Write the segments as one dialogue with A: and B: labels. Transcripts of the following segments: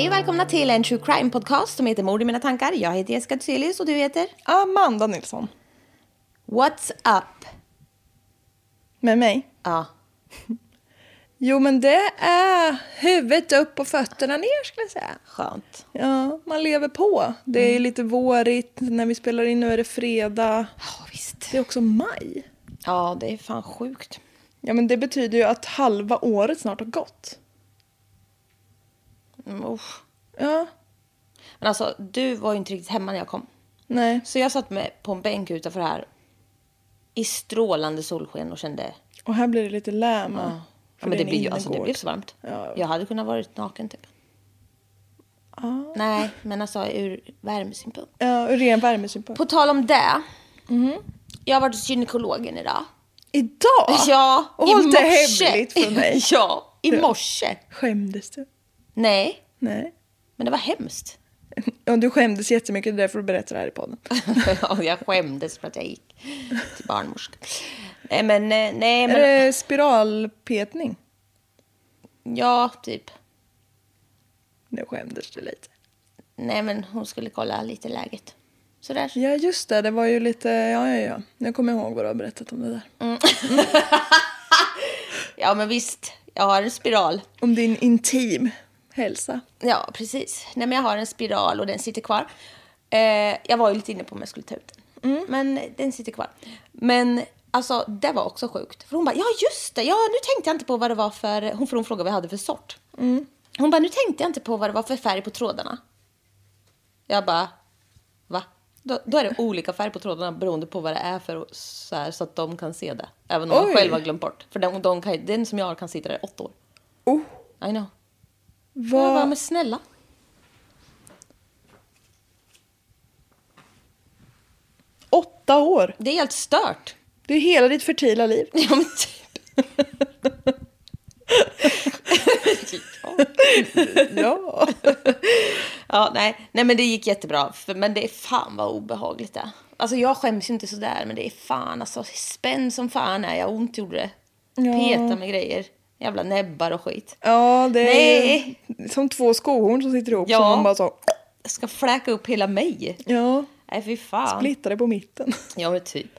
A: Hej och välkomna till en true crime podcast som heter Mord i mina tankar. Jag heter Jessica Thyselius och du heter?
B: Amanda Nilsson.
A: What's up?
B: Med mig?
A: Ja.
B: Jo, men det är huvudet upp och fötterna ner skulle jag säga.
A: Skönt.
B: Ja, man lever på. Det är lite vårigt. När vi spelar in nu är det fredag.
A: Ja, visst.
B: Det är också maj.
A: Ja, det är fan sjukt.
B: Ja, men det betyder ju att halva året snart har gått.
A: Mm, usch.
B: Ja,
A: Men alltså, du var ju inte riktigt hemma när jag kom.
B: nej.
A: Så jag satt med på en bänk utanför här i strålande solsken och kände...
B: Och här blir det lite läma.
A: Ja,
B: för
A: men det, blir ju, alltså, det blev så varmt.
B: Ja.
A: Jag hade kunnat varit naken typ. Nej, men alltså ur värmesynpunkt.
B: Ja, ur ren värmesynpunkt.
A: På tal om det. Jag har varit hos gynekologen idag.
B: Idag?
A: Ja,
B: Och
A: i
B: hållit det hemligt för mig.
A: ja, i morse.
B: Skämdes du?
A: Nej,
B: Nej.
A: men det var hemskt.
B: Ja, du skämdes jättemycket, det är därför du berättar det här i podden.
A: Ja, jag skämdes för att jag gick till barnmorska. Nej, men... eh, Nej,
B: Är
A: men...
B: det spiralpetning?
A: Ja, typ.
B: Nu skämdes du lite.
A: Nej, men hon skulle kolla lite läget. Sådär.
B: Ja, just det. Det var ju lite... Ja, ja, ja. Jag kommer ihåg vad du har berättat om det där.
A: Ja, men visst. Jag har en spiral.
B: Om din intim hälsa.
A: Ja, precis. Nej, men jag har en spiral och den sitter kvar. Eh, jag var ju lite inne på om jag skulle ta ut den. Men den sitter kvar. Men alltså, det var också sjukt. För hon bara, ja just det, ja, nu tänkte jag inte på vad det var för... Hon, för hon frågade vad jag hade för sort. Hon bara, nu tänkte jag inte på vad det var för färg på trådarna. Jag bara, va? Då, då är det olika färg på trådarna beroende på vad det är för så, här, så att de kan se det. Även om
B: Oj.
A: de själva har glömt bort. För de, de kan, den som jag har kan sitta där i åtta år.
B: Oh,
A: I know. Jag bara,
B: vad...
A: men snälla.
B: Åtta år!
A: Det är helt stört.
B: Det är hela ditt fertila liv.
A: Ja, men typ.
B: Ja.
A: Ja, nej. nej, men det gick jättebra. Men det är fan vad obehagligt det. Alltså jag skäms ju inte sådär, men det är fan alltså spänn som fan är jag. Ont gjorde det. Peta med grejer. Jävla näbbar och skit.
B: Ja, det är
A: Nej.
B: som två skohorn som sitter ihop.
A: Ja.
B: Som man bara så...
A: Jag ska fläka upp hela mig.
B: Ja,
A: Nej, fy fan.
B: splittar det på mitten.
A: Ja, men typ.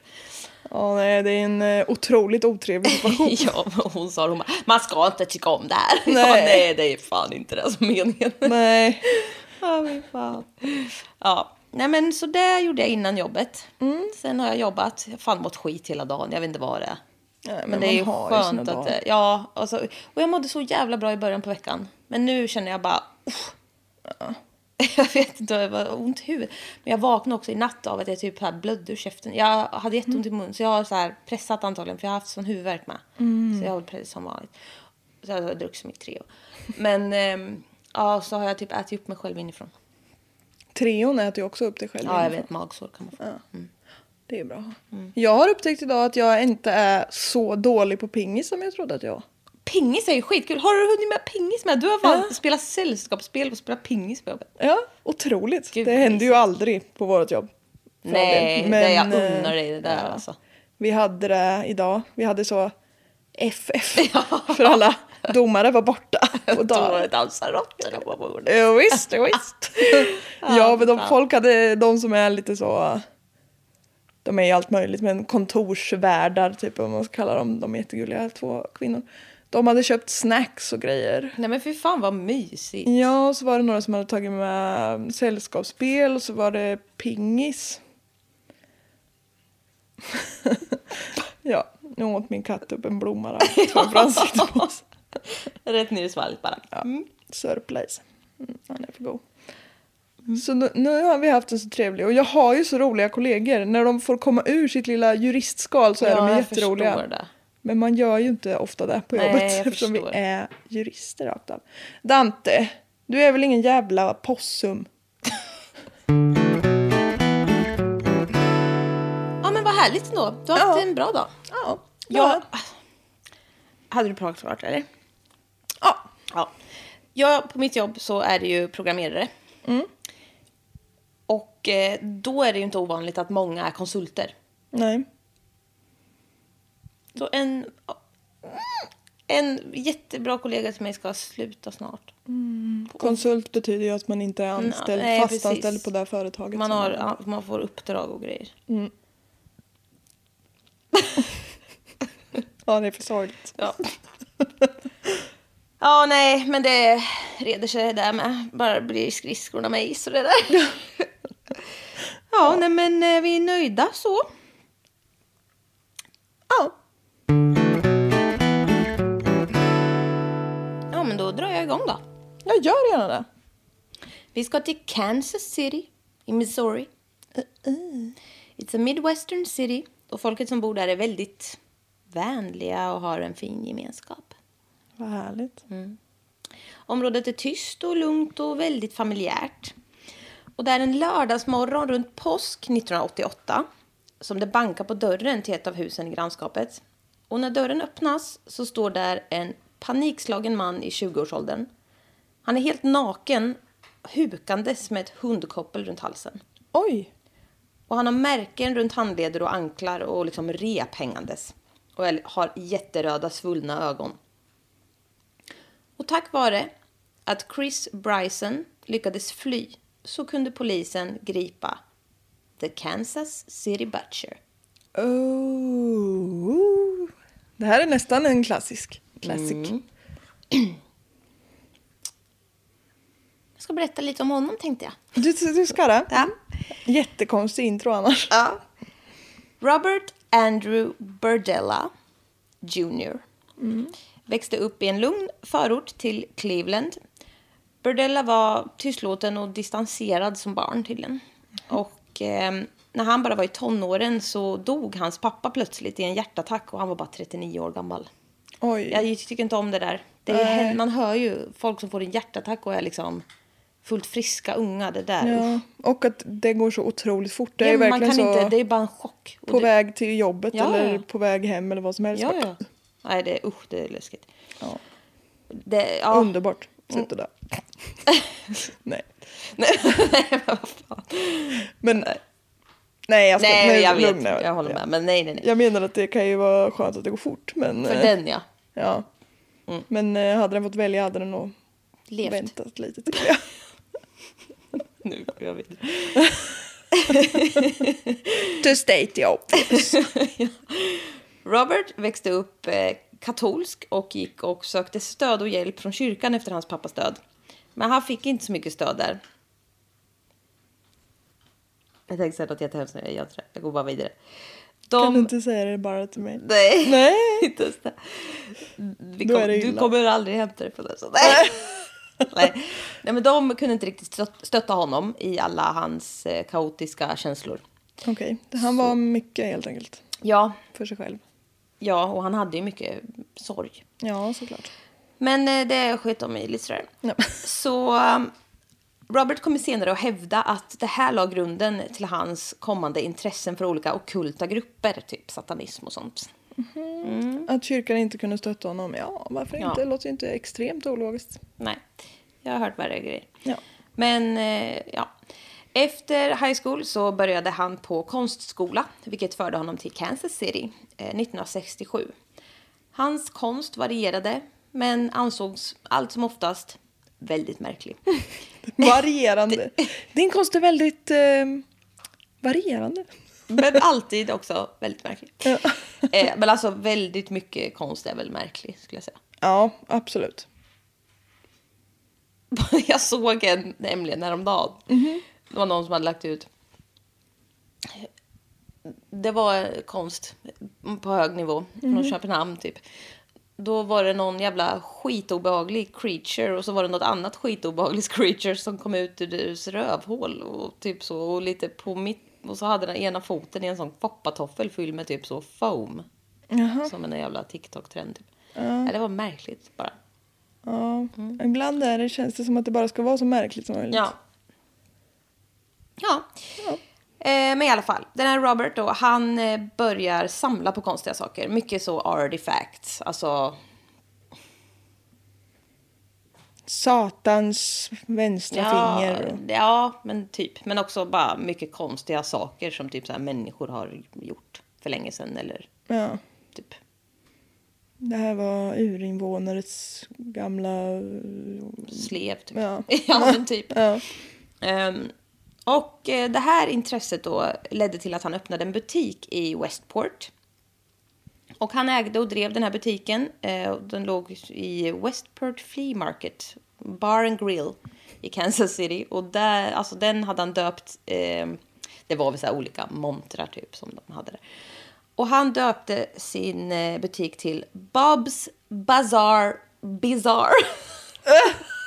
B: Ja, nej, det är en eh, otroligt otrevlig situation.
A: Ja, hon sa hon bara, man ska inte tycka om det här.
B: Nej.
A: Ja, nej, det är fan inte det som är meningen.
B: nej.
A: Ja, fan. Ja, nej men så det gjorde jag innan jobbet.
B: Mm.
A: Sen har jag jobbat, jag fan mått skit hela dagen, jag vet inte vad det är.
B: Nej, men
A: men det är ju skönt att
B: dagar.
A: det, ja, alltså, och jag mådde så jävla bra i början på veckan. Men nu känner jag bara, uff. Jag vet inte, det var ont i huvudet. Men jag vaknade också i natt av att jag typ här blödde ur käften. Jag hade jätteont i munnen så jag har så här pressat antagligen för jag har haft sån huvudvärk med.
B: Mm.
A: Så jag har pressat som vanligt. Så jag har druckit så mycket Treo. Men ehm, ja, så har jag typ ätit upp mig själv inifrån.
B: Trion äter ju också upp dig själv.
A: Ja, jag
B: inifrån.
A: vet. Magsår kan man få. Mm.
B: Det är bra.
A: Mm.
B: Jag har upptäckt idag att jag inte är så dålig på pingis som jag trodde att jag var.
A: Pingis är ju skitkul. Har du hunnit med pingis med? Du har fan spelat sällskapsspel och spelat pingis på jobbet.
B: Ja, otroligt.
A: Gud,
B: det händer ju aldrig på vårt jobb.
A: Nej,
B: del.
A: det jag
B: Men, eh,
A: unnar dig det där alltså.
B: Vi hade det idag. Vi hade så FF. För alla domare var borta. Och
A: då, dansar råttorna på bordet.
B: jo, visst, jo, visst. ja, men de, folk hade de som är lite så... De är ju allt möjligt, men kontorsvärdar, typ om man ska kalla dem. De är jättegulliga, två kvinnor. De hade köpt snacks och grejer.
A: Nej men fy fan vad mysigt.
B: Ja, och så var det några som hade tagit med sällskapsspel och så var det pingis. ja, nu åt min katt upp en blomma där framför ansiktet på oss.
A: Rätt ner i svalget bara.
B: Ja, Sörplejs. Mm, han är för god. Så nu, nu har vi haft en så trevlig och jag har ju så roliga kollegor. När de får komma ur sitt lilla juristskal så är de jätteroliga.
A: det.
B: Men man gör ju inte ofta det på
A: Nej,
B: jobbet eftersom vi är jurister rakt av. Dante, du är väl ingen jävla possum?
A: Ja men vad härligt ändå. Du har haft
B: Ja.
A: en bra dag.
B: Ja.
A: Jag... Hade du pratat klart eller?
B: ja.
A: Ja. Jag, på mitt jobb så är det ju programmerare. Och eh, då är det ju inte ovanligt att många är konsulter.
B: Nej.
A: Så en, en jättebra kollega till mig ska sluta snart.
B: Konsult betyder ju att man inte är anställd,
A: nej,
B: fastanställd
A: precis.
B: på det här företaget.
A: Man, har,
B: man-
A: man får uppdrag och grejer.
B: Ja, det är för sorgligt.
A: Ja. ja, nej, men det reder sig det där med. Bara blir skridskorna med is och det där. ja, nej, men eh, vi är nöjda så.
B: Ja.
A: Ja, men då drar jag igång då.
B: Jag gör gärna det.
A: Vi ska till Kansas City i Missouri. It's a midwestern city och folket som bor där är väldigt vänliga och har en fin gemenskap.
B: Vad härligt.
A: Området är tyst och lugnt och väldigt familjärt. Och det är en lördagsmorgon runt påsk 1988 som det bankar på dörren till ett av husen i grannskapet. Och när dörren öppnas så står där en panikslagen man i 20-årsåldern. Han är helt naken, hukandes med ett hundkoppel runt halsen.
B: Oj.
A: Och han har märken runt handleder och anklar och liksom rep hängandes. Och har jätteröda svullna ögon. Och tack vare att Chris Bryson lyckades fly så kunde polisen gripa The Kansas City Butcher.
B: Oh. Det här är nästan en klassisk. Classic.
A: Mm. Jag ska berätta lite om honom tänkte jag.
B: Du, du ska det?
A: Ja.
B: Jättekonstig intro annars.
A: Ja. Robert Andrew Burdella Jr. Växte upp i en lugn förort till Cleveland. Burdella var tystlåten och distanserad som barn tydligen. Och eh, när han bara var i tonåren så dog hans pappa plötsligt i en hjärtattack och han var bara 39 år gammal.
B: Oj.
A: Jag tycker inte om det där. Det är, man hör ju folk som får en hjärtattack och är liksom fullt friska unga. Det där.
B: Ja. Och att det går så otroligt fort. Det är
A: Ja, man
B: verkligen
A: kan
B: så
A: inte, det är bara en chock.
B: På
A: det,
B: väg till jobbet
A: Ja,
B: eller på väg hem eller vad som helst.
A: Ja, ja. Nej, det, usch, det är läskigt. Det.
B: Underbart. Sätt det där. Nej.
A: Nej, men vad fan.
B: Men nej, jag ska
A: Nej,
B: nej,
A: jag vet.
B: er.
A: Jag håller med.
B: Ja.
A: Men nej, nej, nej.
B: Jag menar att det kan ju vara skönt att det går fort. Men,
A: För
B: eh,
A: den, ja.
B: ja. Men eh, hade den fått välja hade den nog
A: Levt.
B: väntat lite till. Ja.
A: Nu, jag vet.
B: to state the obvious.
A: Robert växte upp eh, katolsk och gick och sökte stöd och hjälp från kyrkan efter hans pappas död. Men han fick inte så mycket stöd där. Jag tänkte säga något jättehemskt nu, jag det. Jag går bara vidare. De...
B: Kan du inte säga det bara till mig?
A: Nej,
B: Nej.
A: inte ens det. Vi kom, du kommer aldrig hämta det på det. Så. Nej. Nej. Nej, men de kunde inte riktigt stött- stötta honom i alla hans eh, kaotiska känslor.
B: Okej, han var mycket helt enkelt.
A: Ja,
B: För sig själv.
A: Ja, och han hade ju mycket sorg.
B: Ja, såklart.
A: Men eh, det sket de i lite sådär.
B: Ja.
A: Så um, Robert kommer senare att hävda att det här la grunden till hans kommande intressen för olika okulta grupper, typ satanism och sånt.
B: Att kyrkan inte kunde stötta honom, ja varför
A: Ja.
B: inte? Det låter ju inte extremt ologiskt.
A: Nej, jag har hört värre grejer.
B: Ja.
A: Men eh, ja. Efter high school så började han på konstskola, vilket förde honom till Kansas City eh, 1967. Hans konst varierade, men ansågs allt som oftast väldigt märklig.
B: Varierande. Din konst är väldigt eh, varierande.
A: Men alltid också väldigt märklig. Eh, men alltså väldigt mycket konst är väl märklig, skulle jag säga.
B: Ja, absolut.
A: Jag såg en nämligen häromdagen. Det var någon som hade lagt ut. Det var konst på hög nivå från Köpenhamn typ. Då var det någon jävla skitobehaglig creature och så var det något annat skitobehagligt creature som kom ut ur deras rövhål och typ så och lite på mitt och så hade den ena foten i en sån foppatoffel fylld med typ så foam. Som en jävla TikTok-trend typ. Ja, det var märkligt bara.
B: Ja. Ibland är det, känns det som att det bara ska vara så märkligt som möjligt.
A: Ja. Ja. Eh, men i alla fall, den här Robert då, han eh, börjar samla på konstiga saker. Mycket så artifacts, alltså
B: Satans vänstra
A: ja,
B: finger.
A: ja, men typ. Men också bara mycket konstiga saker som typ så här människor har gjort för länge sedan eller
B: Ja.
A: typ.
B: Det här var urinvånares gamla...
A: Slev typ.
B: Ja.
A: ja men typ.
B: Ja.
A: Ehm, och eh, det här intresset då ledde till att han öppnade en butik i Westport. Och han ägde och drev den här butiken. Eh, den låg i Westport Flea Market, Bar and Grill i Kansas City. Och där, alltså den hade han döpt, eh, det var väl så här olika montrar typ som de hade där. Och han döpte sin eh, butik till Bob's Bazaar Bizarre.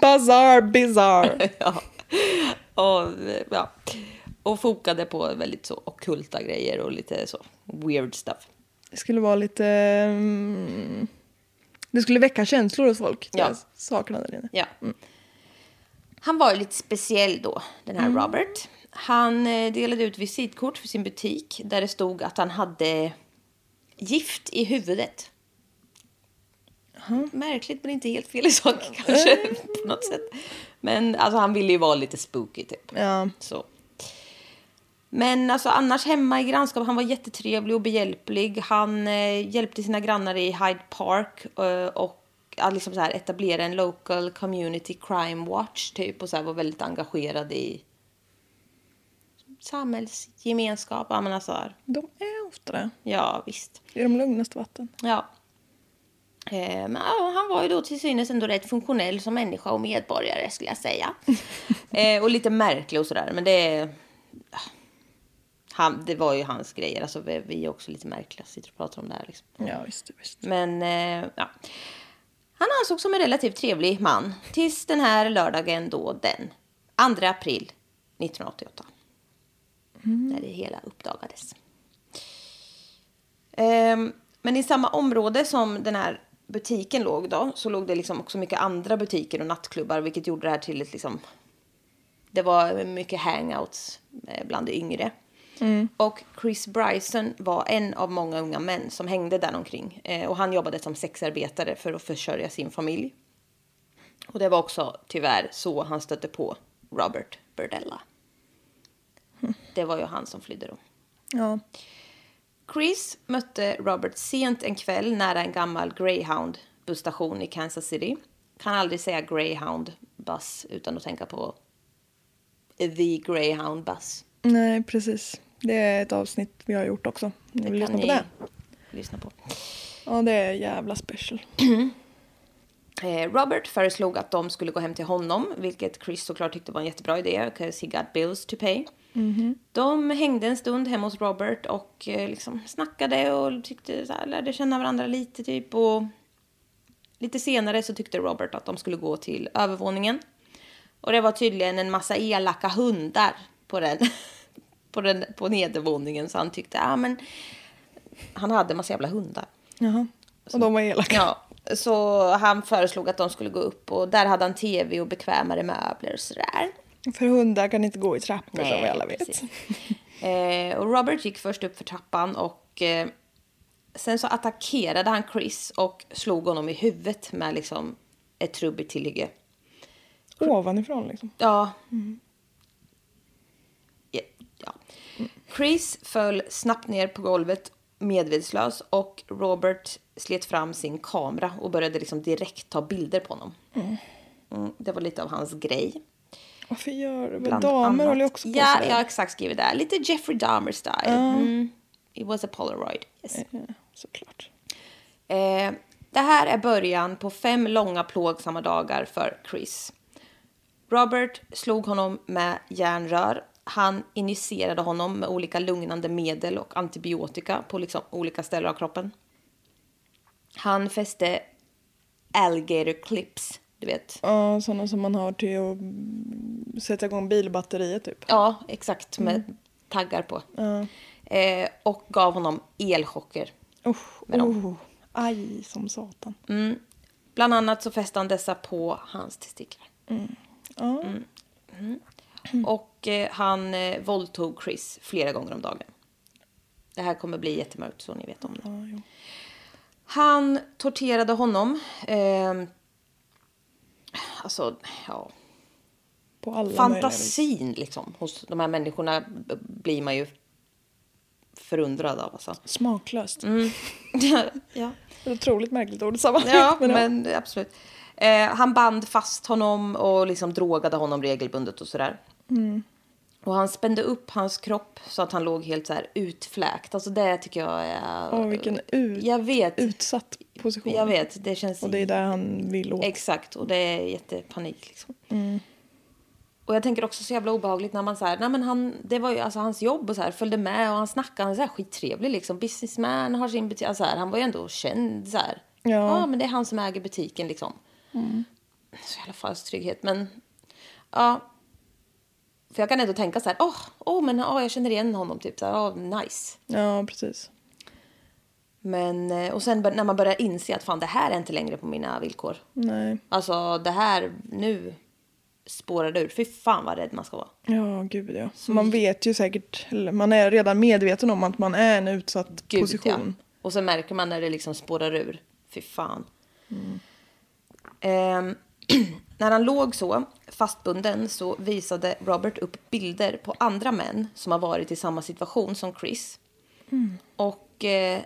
B: Bazaar bizarre.
A: ja. Och, ja. och fokade på väldigt så ockulta grejer och lite så weird stuff.
B: Det skulle vara lite... mm, det skulle väcka känslor hos folk.
A: Ja.
B: Sakerna där inne.
A: Ja. Han var ju lite speciell då, den här Robert. Han eh, delade ut visitkort för sin butik där det stod att han hade gift i huvudet. Märkligt men inte helt fel i sak kanske på något sätt. Men alltså han ville ju vara lite spooky typ.
B: Ja.
A: Så. Men alltså annars hemma i grannskap, han var jättetrevlig och behjälplig. Han eh, hjälpte sina grannar i Hyde Park eh, och att liksom så här etablera en local community crime watch typ och så här var väldigt engagerad i samhällsgemenskap. Ja, men alltså, här,
B: De är ofta det.
A: ja visst.
B: I de lugnaste vatten.
A: Ja. Eh, men ja, han var ju då till synes ändå rätt funktionell som människa och medborgare skulle jag säga. eh, och lite märklig och sådär. Men det, han, det var ju hans grejer. Alltså, vi, vi är också lite märkliga, sitter och pratar om det här. Liksom.
B: Ja, visst. visst.
A: Men eh, ja. Han ansågs som en relativt trevlig man tills den här lördagen då den 2 april 1988. När det hela uppdagades. Ehm, men i samma område som den här butiken låg då så låg det liksom också mycket andra butiker och nattklubbar vilket gjorde det här till ett liksom det var mycket hangouts eh, bland de yngre. Och Chris Bryson var en av många unga män som hängde där omkring. Eh, och han jobbade som sexarbetare för att försörja sin familj. Och det var också tyvärr så han stötte på Robert Burdella. Det var ju han som flydde då.
B: Ja.
A: Chris mötte Robert sent en kväll nära en gammal Greyhound busstation i Kansas City. Kan aldrig säga Greyhound bus utan att tänka på The Greyhound bus.
B: Nej, precis. Det är ett avsnitt vi har gjort också. Ni vill lyssna på det?
A: lyssna på.
B: Ja, det är jävla special.
A: Eh, Robert föreslog att de skulle gå hem till honom, vilket Chris såklart tyckte var en jättebra idé, because he got bills to pay. De hängde en stund hemma hos Robert och eh, liksom snackade och tyckte så här, lärde känna varandra lite typ. Och lite senare så tyckte Robert att de skulle gå till övervåningen. Och det var tydligen en massa elaka hundar på den, på den på nedervåningen så han tyckte, ja men han hade en massa jävla hundar.
B: Jaha. Och de var elaka.
A: Ja, Så han föreslog att de skulle gå upp och där hade han tv och bekvämare möbler och sådär.
B: För hundar kan inte gå i trappor som vi alla vet.
A: Eh, och Robert gick först upp för trappan och eh, sen så attackerade han Chris och slog honom i huvudet med liksom ett trubbigt tillhygge.
B: Ovanifrån liksom.
A: Ja. Ja, ja. Chris föll snabbt ner på golvet medvetslös och Robert slet fram sin kamera och började liksom direkt ta bilder på honom. Mm, det var lite av hans grej.
B: Varför gör det?
A: bland
B: Damer håller också på
A: Ja,
B: sådär.
A: jag har exakt skrivit där. Lite Jeffrey Dahmer style. Mm. It was a polaroid. Yes.
B: Ja, såklart.
A: Eh, det här är början på fem långa plågsamma dagar för Chris. Robert slog honom med järnrör. Han injicerade honom med olika lugnande medel och antibiotika på liksom olika ställen av kroppen. Han fäste alligator clips, du vet.
B: Ja, sådana som man har till att mm, sätta igång bilbatteriet typ.
A: Ja, exakt, med taggar på. Eh, och gav honom elchocker.
B: Usch,
A: Med dem.
B: oh, aj som satan.
A: Bland annat så fäste han dessa på hans testiklar.
B: Ja.
A: Mm. Och eh, han eh, våldtog Chris flera gånger om dagen. Det här kommer bli jättemörkt så ni vet om det. Han torterade honom. Eh, alltså, ja.
B: På alla.
A: Fantasin liksom hos de här människorna blir man ju förundrad av. Alltså.
B: Smaklöst.
A: ja.
B: Ett otroligt märkligt ord.
A: Ja,
B: men ja.
A: men absolut. Eh, han band fast honom och liksom drogade honom regelbundet och sådär.
B: Mm.
A: Och han spände upp hans kropp så att han låg helt så här utfläkt. Alltså det tycker jag är...
B: Åh, vilken ut,
A: Jag vet.
B: utsatt position.
A: Jag vet, det känns...
B: Och det är där han vill åt.
A: Exakt, och det är jättepanik liksom.
B: Mm.
A: Och jag tänker också så jävla obehagligt när man så här, nej men han, det var ju alltså hans jobb och så här, följde med och han snackade, han är så här skittrevlig liksom, businessman, har sin butik, alltså här, han var ju ändå känd så här.
B: Ja.
A: men det är han som äger butiken liksom. Så jävla falsk trygghet, men ja. För jag kan ändå tänka så här, åh, oh, men åh, jag känner igen honom typ, så här, åh, nice.
B: Ja, precis.
A: Men, eh, och sen när man börjar inse att fan det här är inte längre på mina villkor.
B: Nej.
A: Alltså det här, nu spårar det ur. Fy fan vad rädd man ska vara.
B: Ja, gud ja. Så man vet ju säkert, man är redan medveten om att man är i en utsatt
A: Gud,
B: position.
A: Ja. Och så märker man när det liksom spårar ur. Fy fan. Ehm, när han låg så fastbunden så visade Robert upp bilder på andra män som har varit i samma situation som Chris. Och eh,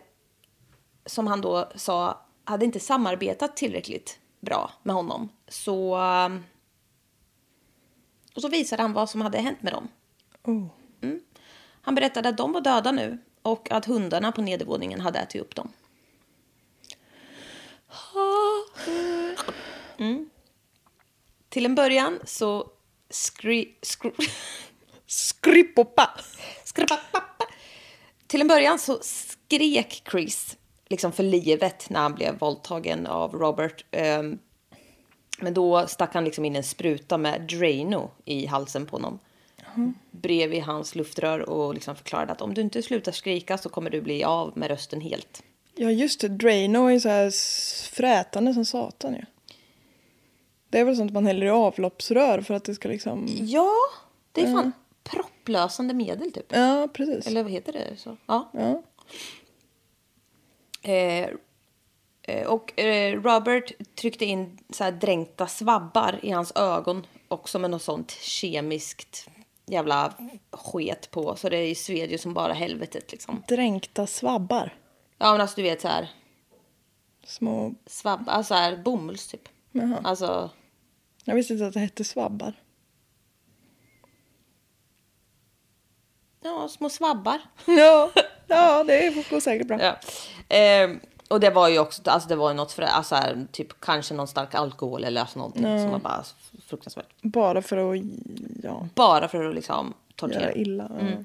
A: som han då sa hade inte samarbetat tillräckligt bra med honom. Så, ehm, och så visade han vad som hade hänt med dem.
B: Oh.
A: Han berättade att de var döda nu och att hundarna på nedervåningen hade ätit upp dem. Mm. Till en början så skri, skri,
B: Skrippopa!
A: skripapappa. Till en början så skrek Chris liksom för livet när han blev våldtagen av Robert. Ehm, Men då stack han liksom in en spruta med Drano i halsen på honom. Bredvid hans luftrör och liksom förklarade att om du inte slutar skrika så kommer du bli av med rösten helt.
B: Ja just det, Drano är så här frätande som satan ju. Det är väl sånt man häller i avloppsrör för att det ska liksom...
A: Ja, det är fan propplösande medel typ.
B: Ja, precis.
A: Eller vad heter det? Så? Ja.
B: Ja.
A: Eh, eh, och eh, Robert tryckte in så här dränkta svabbar i hans ögon också med något sånt kemiskt jävla sket på. Så det sved ju som bara helvetet liksom.
B: Dränkta svabbar.
A: Ja men alltså du vet så här
B: Små...
A: svabb, alltså här bomulls typ.
B: Jaha.
A: Alltså
B: Jag visste inte att det hette svabbar.
A: ja, små svabbar.
B: Ja, ja det går säkert bra.
A: Ja. Eh, och det var ju också, alltså det var ju något för, alltså här, typ kanske någon stark alkohol eller alltså någonting som var bara fruktansvärt.
B: Bara för att ja,
A: Bara för att liksom tortera.
B: göra illa. Ja.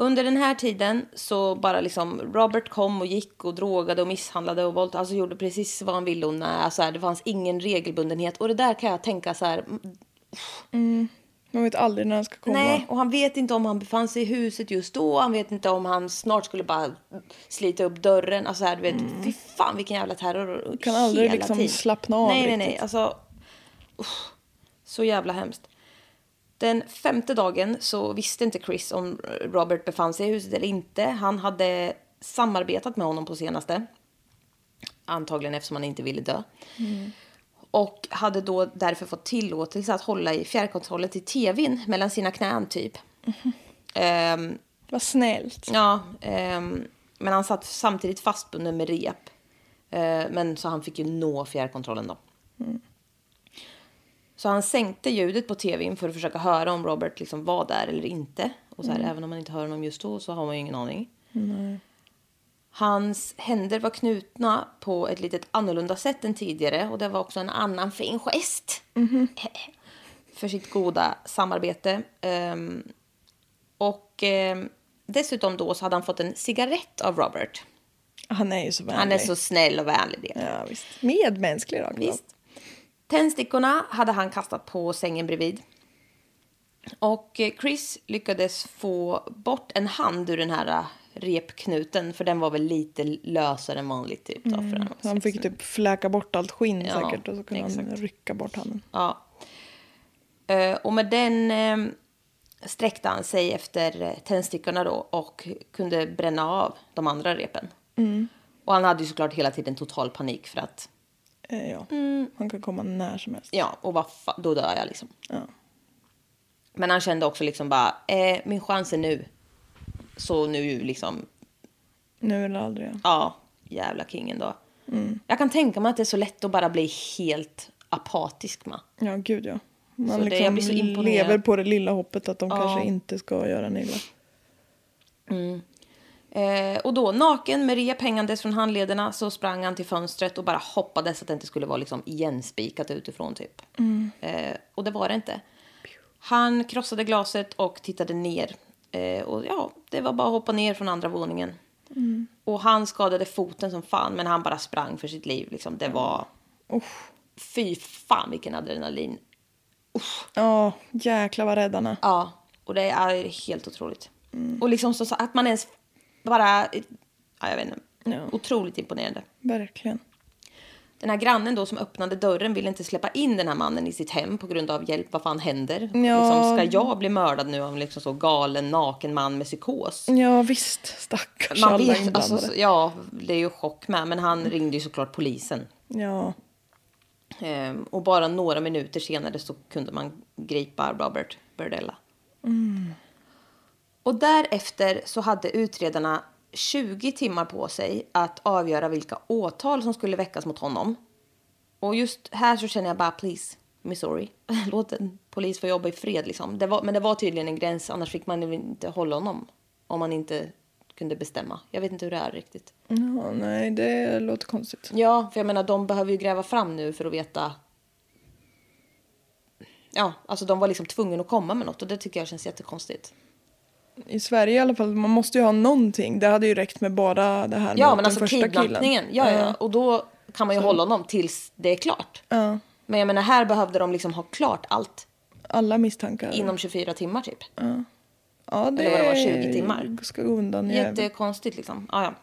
A: Under den här tiden så bara liksom Robert kom och gick och drogade och misshandlade och våld, alltså gjorde precis vad han ville och när, alltså här, det fanns ingen regelbundenhet och det där kan jag tänka så här. mm,
B: Man vet aldrig när han ska komma.
A: Nej, och han vet inte om han befann sig i huset just då. Han vet inte om han snart skulle bara slita upp dörren. Alltså här, du vet, fy fan vilken jävla terror.
B: Mm. kan aldrig liksom
A: tiden.
B: slappna av
A: Nej, nej, nej.
B: riktigt.
A: Alltså, usch, så jävla hemskt. Den femte dagen så visste inte Chris om Robert befann sig i huset eller inte. Han hade samarbetat med honom på senaste. Antagligen eftersom han inte ville dö. Och hade då därför fått tillåtelse att hålla i fjärrkontrollen till tvn mellan sina knän typ. Ehm,
B: Vad snällt.
A: ja, ehm, men han satt samtidigt fastbunden med rep. Eh, men så han fick ju nå fjärrkontrollen då. Så han sänkte ljudet på tvn för att försöka höra om Robert liksom var där eller inte. Och så här, även om man inte hör honom just då så har man ju ingen aning. Hans händer var knutna på ett litet annorlunda sätt än tidigare och det var också en annan fin gest. För sitt goda samarbete. Ehm, och ehm, dessutom då så hade han fått en cigarett av Robert.
B: Han är ju så vänlig.
A: Han är så snäll och vänlig. Det.
B: Ja, visst. Medmänsklig då.
A: Visst. Tändstickorna hade han kastat på sängen bredvid. Och Chris lyckades få bort en hand ur den här repknuten för den var väl lite lösare än vanligt. Typ, då, var
B: Så han fick typ fläka bort allt skinn
A: Ja,
B: säkert och så kunde han
A: exakt.
B: rycka bort handen.
A: Ja. Eh, och med den eh, sträckte han sig efter tändstickorna då och kunde bränna av de andra repen. Och han hade ju såklart hela tiden total panik för att
B: Eh, ja.
A: Mm.
B: Han kan komma när som helst.
A: Ja, och vad då dör jag liksom.
B: Ja.
A: Men han kände också liksom bara, eh, min chans är nu. Så nu liksom,
B: Nu eller aldrig. ja.
A: ja, jävla kingen då. Jag kan tänka mig att det är så lätt att bara bli helt apatisk med.
B: Ja, gud ja. Man
A: Så det-
B: liksom
A: jag blir så imponerad.
B: lever på det lilla hoppet att de
A: Ja.
B: kanske inte ska göra en illa.
A: Eh, och då naken med rep hängandes från handlederna så sprang han till fönstret och bara hoppades att det inte skulle vara liksom igenspikat utifrån typ. Eh, och det var det inte. Han krossade glaset och tittade ner. Eh, och ja, det var bara att hoppa ner från andra våningen. Och han skadade foten som fan men han bara sprang för sitt liv. Liksom. Det var...
B: Usch.
A: Fy fan vilken adrenalin.
B: Ja, jäklar vad rädd han är.
A: Ja, och det är helt otroligt. Och liksom så, så att man ens bara... Ja, jag vet inte.
B: Ja.
A: Otroligt imponerande.
B: Verkligen.
A: Den här grannen då som öppnade dörren ville inte släppa in den här mannen i sitt hem på grund av hjälp. Vad fan händer? Liksom, ska jag bli mördad nu av en liksom så galen naken man med psykos?
B: Ja, visst. Stackars
A: Man
B: alla
A: vet, alltså, ja, det är ju chock med. Men han ringde ju såklart polisen.
B: Ja.
A: Ehm, och bara några minuter senare så kunde man gripa Robert Berdella. Och därefter så hade utredarna 20 timmar på sig att avgöra vilka åtal som skulle väckas mot honom. Och just här så känner jag bara please, Missouri, låt en polis få jobba i fred liksom. Det var, men det var tydligen en gräns, annars fick man inte hålla honom om man inte kunde bestämma. Jag vet inte hur det är riktigt.
B: ja, nej, det låter konstigt.
A: Ja, för jag menar de behöver ju gräva fram nu för att veta. Ja, alltså de var liksom tvungna att komma med något och det tycker jag känns jättekonstigt.
B: I Sverige i alla fall, man måste ju ha någonting. Det hade ju räckt med bara det här med
A: Ja,
B: åt
A: men
B: den
A: alltså
B: första killen.
A: Ja, ja, och då kan man ju hålla honom tills det är klart.
B: Ja.
A: Men jag menar här behövde de liksom ha klart allt
B: Alla misstankar.
A: inom 24 timmar typ.
B: ja, det
A: eller vad det var, 20 timmar.
B: ska gå undan.
A: Jättekonstigt liksom. Ja, ja.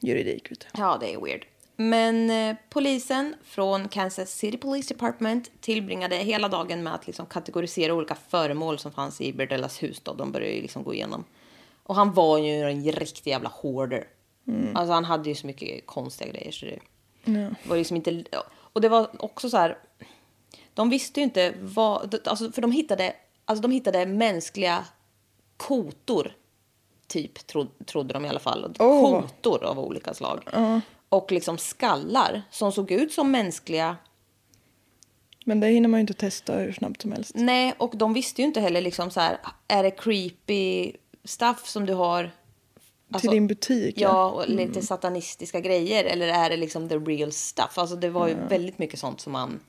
B: Juridik, vet du.
A: Ja, det är weird. Men eh, polisen från Kansas City Police Department tillbringade hela dagen med att liksom kategorisera olika föremål som fanns i Berdellas hus. Då. De började ju liksom gå igenom. Och han var ju en riktig jävla hoarder. Alltså han hade ju så mycket konstiga grejer. Så det var liksom inte... Och det var också så här... De visste ju inte vad... Alltså, för de hittade, alltså, de hittade mänskliga kotor. Typ, tro, trodde de i alla fall.
B: Oh.
A: Kotor av olika slag. Och liksom skallar som såg ut som mänskliga.
B: Men det hinner man ju inte testa hur snabbt som helst.
A: Nej, och de visste ju inte heller liksom så här, är det creepy stuff som du har? Alltså,
B: Till din butik.
A: Ja, och lite satanistiska grejer. Eller är det liksom the real stuff? Alltså det var ju väldigt mycket sånt som man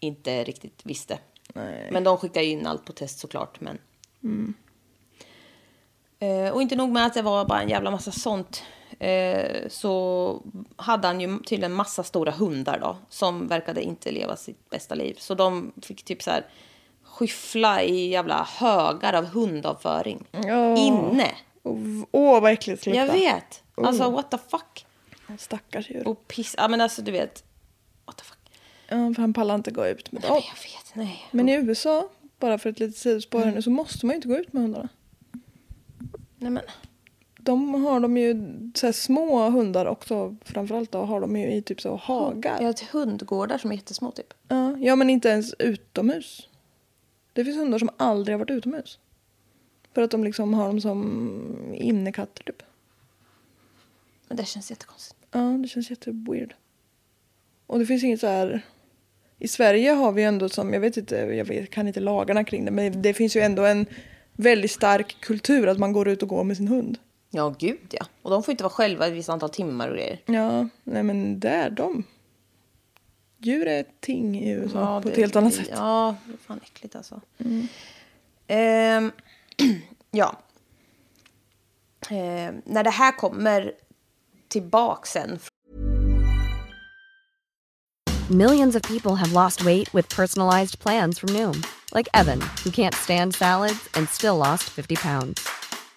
A: inte riktigt visste. Men de skickade ju in allt på test såklart. Men... Eh, och inte nog med att det var bara en jävla massa sånt. Eh, så hade han ju tydligen massa stora hundar då. Som verkade inte leva sitt bästa liv. Så de fick typ så här skyffla i jävla högar av hundavföring.
B: Ja.
A: Inne.
B: Åh, vad äckligt det
A: Jag vet. Alltså what the fuck.
B: Stackars djur.
A: Och piss. Ja men alltså du vet. What the fuck.
B: Ja, för han pallar inte gå ut med
A: Nej,
B: dem.
A: jag vet. Nej.
B: Men i USA, bara för ett litet sidospår
A: Mm.
B: nu, så måste man ju inte gå ut med hundarna.
A: Nej men.
B: De har de ju, så små hundar också, framförallt då, har de ju i typ så hagar.
A: Jag har hundgårdar som är jättesmå typ.
B: Ja, ja, men inte ens utomhus. Det finns hundar som aldrig har varit utomhus. För att de liksom har dem som innekatter typ.
A: Men det känns jättekonstigt.
B: Ja, det känns jätteweird. Och det finns inget så här... I Sverige har vi ändå som, jag vet inte, jag vet, kan inte lagarna kring det, men det finns ju ändå en väldigt stark kultur att man går ut och går med sin hund.
A: Ja gud ja. Och de får inte vara själva ett visst antal timmar och grejer.
B: Ja, nej men där de. Djur är ett ting i USA på
A: det-
B: ett helt annat sätt.
A: Ja, det är fan äckligt alltså. Ehm, ja. Ehm, när det här kommer tillbaka sen.
C: Millions of people have lost weight with personalized plans from Noom, like Evan, who can't stand salads and still lost 50 pounds.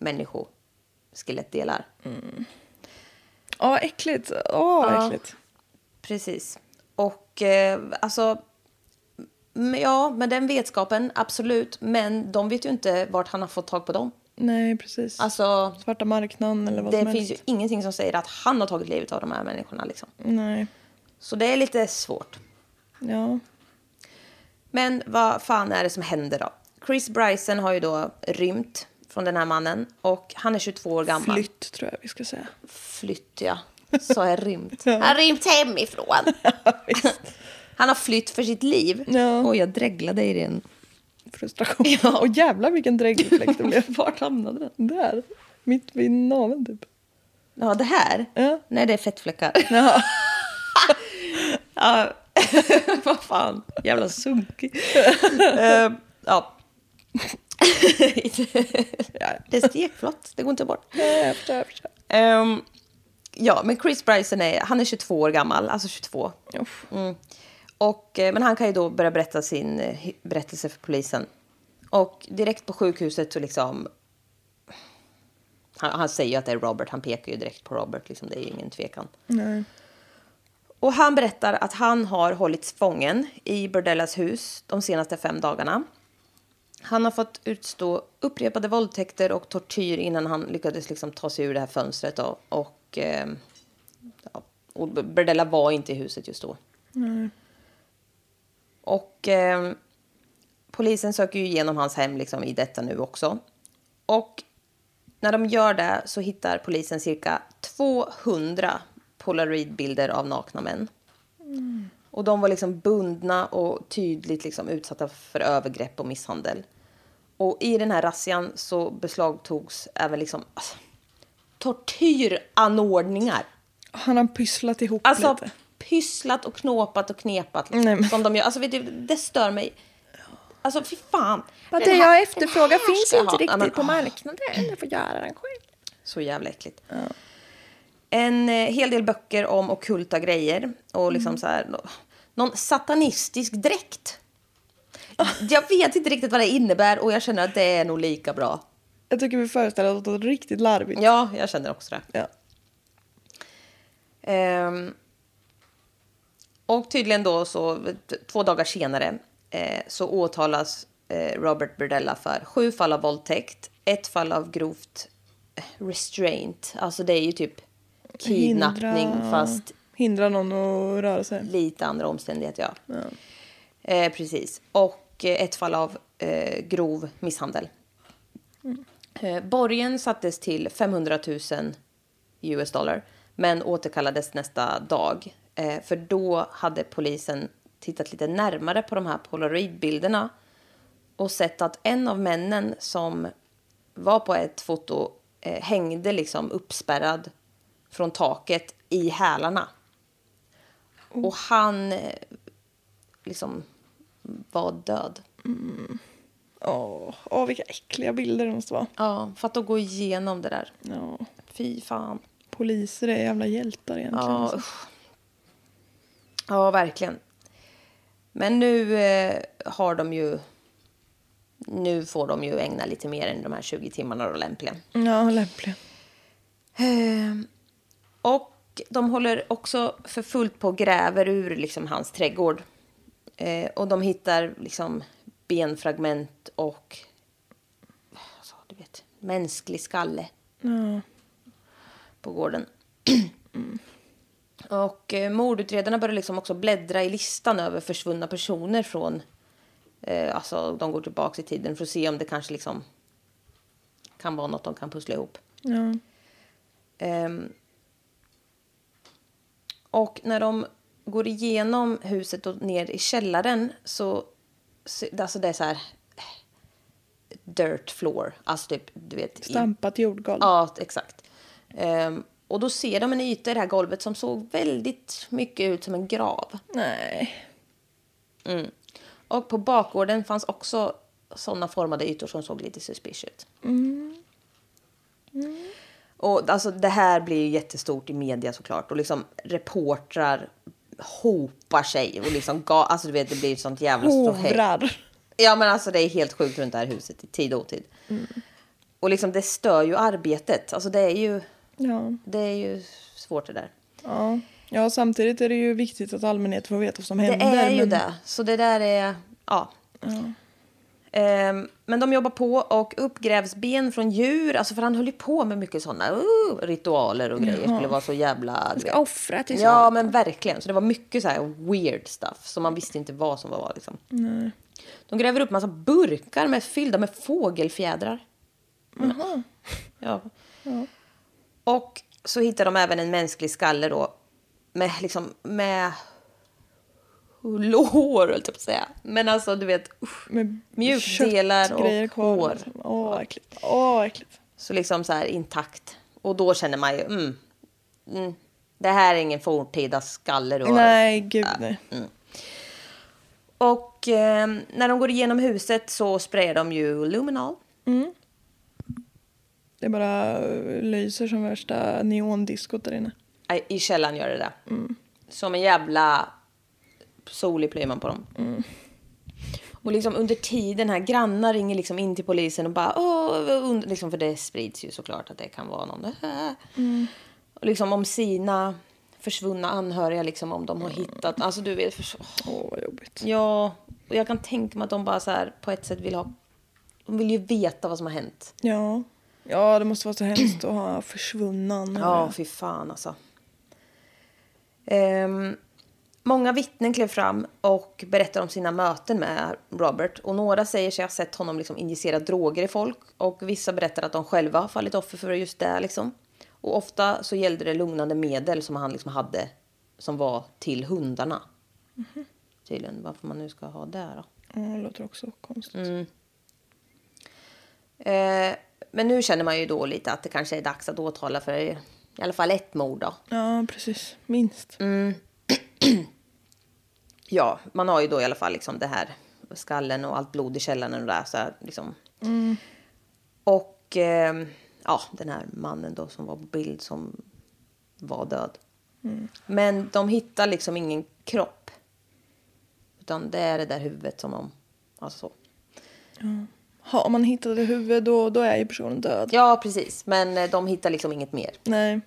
A: människoskelettdelar.
B: Åh, äckligt. Åh,
A: Ja.
B: äckligt.
A: Precis. Och eh, alltså... Ja, med den vetskapen, absolut. Men de vet ju inte vart han har fått tag på dem.
B: Nej, precis.
A: Alltså,
B: Svarta marknaden eller vad
A: det
B: som
A: finns ju
B: helst.
A: ingenting som säger att han har tagit livet av de här människorna. Liksom.
B: Nej.
A: Så det är lite svårt.
B: Ja.
A: Men vad fan är det som händer då? Chris Bryson har ju då rymt från den här mannen och han är 22 år gammal.
B: Flytt tror jag vi ska säga.
A: Flytt, ja. Så är rymt. Han har rymt hemifrån. Han har flytt för sitt liv.
B: Ja.
A: Oj, jag dreglade i den.
B: Frustration. Ja. Och jävlar vilken dräglig fläck det blev.
A: Vart hamnade den?
B: Där. Mitt vid naveln typ.
A: Ja, det här?
B: Ja.
A: Nej, det är fettfläckar.
B: Ja.
A: Ja, vad fan. Jävla sunkig. Eh, ja. det är stekflott. Det går inte bort. Ehm, ja, men Chris Bryson är, han är 22 år gammal, alltså 22.
B: Uff.
A: Mm. Och, eh, men han kan ju då börja berätta sin eh, berättelse för polisen. Och direkt på sjukhuset så liksom... Han, han säger ju att det är Robert, han pekar ju direkt på Robert, liksom, det är ju ingen tvekan.
B: Nej.
A: Och han berättar att han har hållits fången i Bordellas hus de senaste fem dagarna. Han har fått utstå upprepade våldtäkter och tortyr innan han lyckades liksom ta sig ur det här fönstret. Då. Och, eh, ja, och Bordella var inte i huset just då. Och eh, polisen söker ju igenom hans hem liksom, i detta nu också. Och när de gör det så hittar polisen cirka 200 polaroidbilder av nakna män. Och de var liksom bundna och tydligt liksom utsatta för övergrepp och misshandel. Och i den här razzian så beslagtogs även liksom alltså, tortyranordningar.
B: Han har pysslat ihop
A: Alltså
B: lite.
A: pysslat och knåpat och knepat. Liksom,
B: Nej, men-
A: Som de gör. Alltså vet du, det stör mig. Alltså fy fan.
B: Vad det
A: här-
B: jag efterfrågar finns inte
A: ha.
B: riktigt
A: Ja, men,
B: på marknaden. Jag får göra den själv.
A: Så jävla äckligt. En eh, hel del böcker om ockulta grejer. Och
B: Mm.
A: liksom så här, nå- någon satanistisk dräkt. Jag vet inte riktigt vad det innebär och jag känner att det är nog lika bra.
B: Jag tycker vi föreställer oss något riktigt larvigt.
A: Ja, jag känner också det.
B: Ja.
A: Ehm, och tydligen då så två dagar senare eh, så åtalas eh, Robert Burdella för sju fall av våldtäkt, ett fall av grovt eh, restraint. Alltså det är ju typ kidnappning
B: Hindra-
A: fast
B: Hindra någon att röra sig.
A: lite andra omständigheter. Ja. Eh, precis. Och eh, ett fall av eh, grov misshandel. Eh, borgen sattes till 500 000 US dollar men återkallades nästa dag. Eh, för då hade polisen tittat lite närmare på de här polaroidbilderna och sett att en av männen som var på ett foto eh, hängde liksom uppspärrad från taket i hälarna. Och han eh, liksom var död.
B: Åh, åh, vilka äckliga bilder det måste vara.
A: Ja, för att gå igenom det där.
B: Ja.
A: Fy fan.
B: Poliser är jävla hjältar egentligen.
A: Ja,
B: alltså.
A: ja verkligen. Men nu eh, har de ju... Nu får de ju ägna lite mer än de här 20 timmarna då lämpligen.
B: ja lämpligen.
A: Eh, och de håller också för fullt på och gräver ur liksom hans trädgård. Eh, och de hittar liksom benfragment och alltså, du vet, mänsklig skalle
B: Ja.
A: på gården. Och eh, mordutredarna börjar liksom också bläddra i listan över försvunna personer från... Eh, alltså de går tillbaka i tiden för att se om det kanske liksom kan vara något de kan pussla ihop. Ehm, och när de går igenom huset och ner i källaren så... så alltså det är så här... Dirt floor. Alltså typ, du vet...
B: Stampat jordgolv.
A: Ja, exakt. Ehm, och då ser de en yta i det här golvet som såg väldigt mycket ut som en grav.
B: Nej.
A: Och på bakgården fanns också sådana formade ytor som såg lite suspicious ut. Och alltså det här blir ju jättestort i media såklart. Och liksom reportrar hopar sig och liksom ga- alltså du vet det blir ett sånt jävla ståhej. Ja men alltså det är helt sjukt runt det här huset i tid och otid. Och liksom det stör ju arbetet. Alltså det är ju,
B: Ja.
A: det är ju svårt det där.
B: Ja. ja, samtidigt är det ju viktigt att allmänheten får veta vad som
A: Det
B: händer.
A: är ju
B: men...
A: det. Så det där är, ja. Ehm, men de jobbar på och uppgrävs ben från djur. Alltså för han höll ju på med mycket sådana uh, ritualer och grejer. Skulle vara så jävla... du
B: Ska offra till
A: Ja
B: sånt.
A: men verkligen. Så det var mycket så här weird stuff. Som man visste inte vad som var liksom. De gräver upp massa burkar med, fyllda med fågelfjädrar. Ja. Och så hittar de även en mänsklig skalle då. Med liksom, med lår höll jag på att säga. Men alltså du vet, usch.
B: Med
A: Mjukdelar och
B: kvar.
A: hår.
B: liksom. Åh, vad äckligt. Åh, äckligt.
A: Så liksom så här intakt. Och då känner man ju, mm, mm, det här är ingen forntida skalle du har.
B: Nej, gud nej.
A: Och eh, när de går igenom huset så sprayar de ju luminol.
B: Det bara eh, lyser som värsta neondiskot där inne.
A: Nej, I källaren gör det det. Som en jävla solig plymer man på dem. Och liksom under tiden här, grannar ringer liksom in till polisen och bara åh, und-" liksom, för det sprids ju såklart att det kan vara någon. Och liksom om sina försvunna anhöriga, liksom om de har hittat, alltså du vet,
B: Åh, vad jobbigt.
A: ja, och jag kan tänka mig att de bara så här på ett sätt vill ha, de vill ju veta vad som har hänt.
B: Ja. Ja, det måste vara så hemskt att ha försvunna anhöriga.
A: Ja, fy fan alltså. Ehm, många vittnen klev fram och berättade om sina möten med Robert. Och några säger sig ha sett honom liksom injicera droger i folk. Och vissa berättar att de själva har fallit offer för just det. Liksom. Och ofta så gällde det lugnande medel som han liksom hade som var till hundarna. Tydligen, varför man nu ska ha det då.
B: Ja, det låter också konstigt.
A: Mm. Eh, men nu känner man ju då lite att det kanske är dags att åtala för i alla fall ett mord då.
B: Ja, precis. Minst.
A: Mm. Ja, man har ju då i alla fall liksom det här skallen och allt blod i källaren och där. Så här, liksom. Och eh, ja, den här mannen då som var på bild som var död. Men de hittar liksom ingen kropp. Utan det är det där huvudet som de... Alltså så.
B: Har man hittat ett huvud då, då är ju personen död.
A: Ja, precis. Men eh, de hittar liksom inget mer.
B: Nej.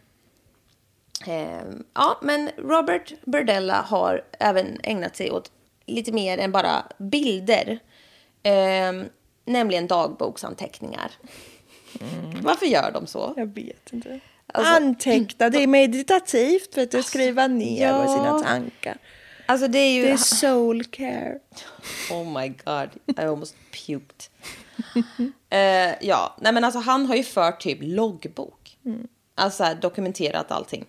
A: Ehm, ja, men Robert Burdella har även ägnat sig åt lite mer än bara bilder. Ehm, nämligen dagboksanteckningar. Varför gör de så?
B: Jag vet inte.
A: Alltså-
B: Anteckna, det är meditativt för att skriva ner
A: ja.
B: sina tankar.
A: Alltså det är ju...
B: Det är soul care.
A: Oh my god, I almost puked. Eh, ja, nej men alltså han har ju fört typ loggbok. Alltså så här, dokumenterat allting.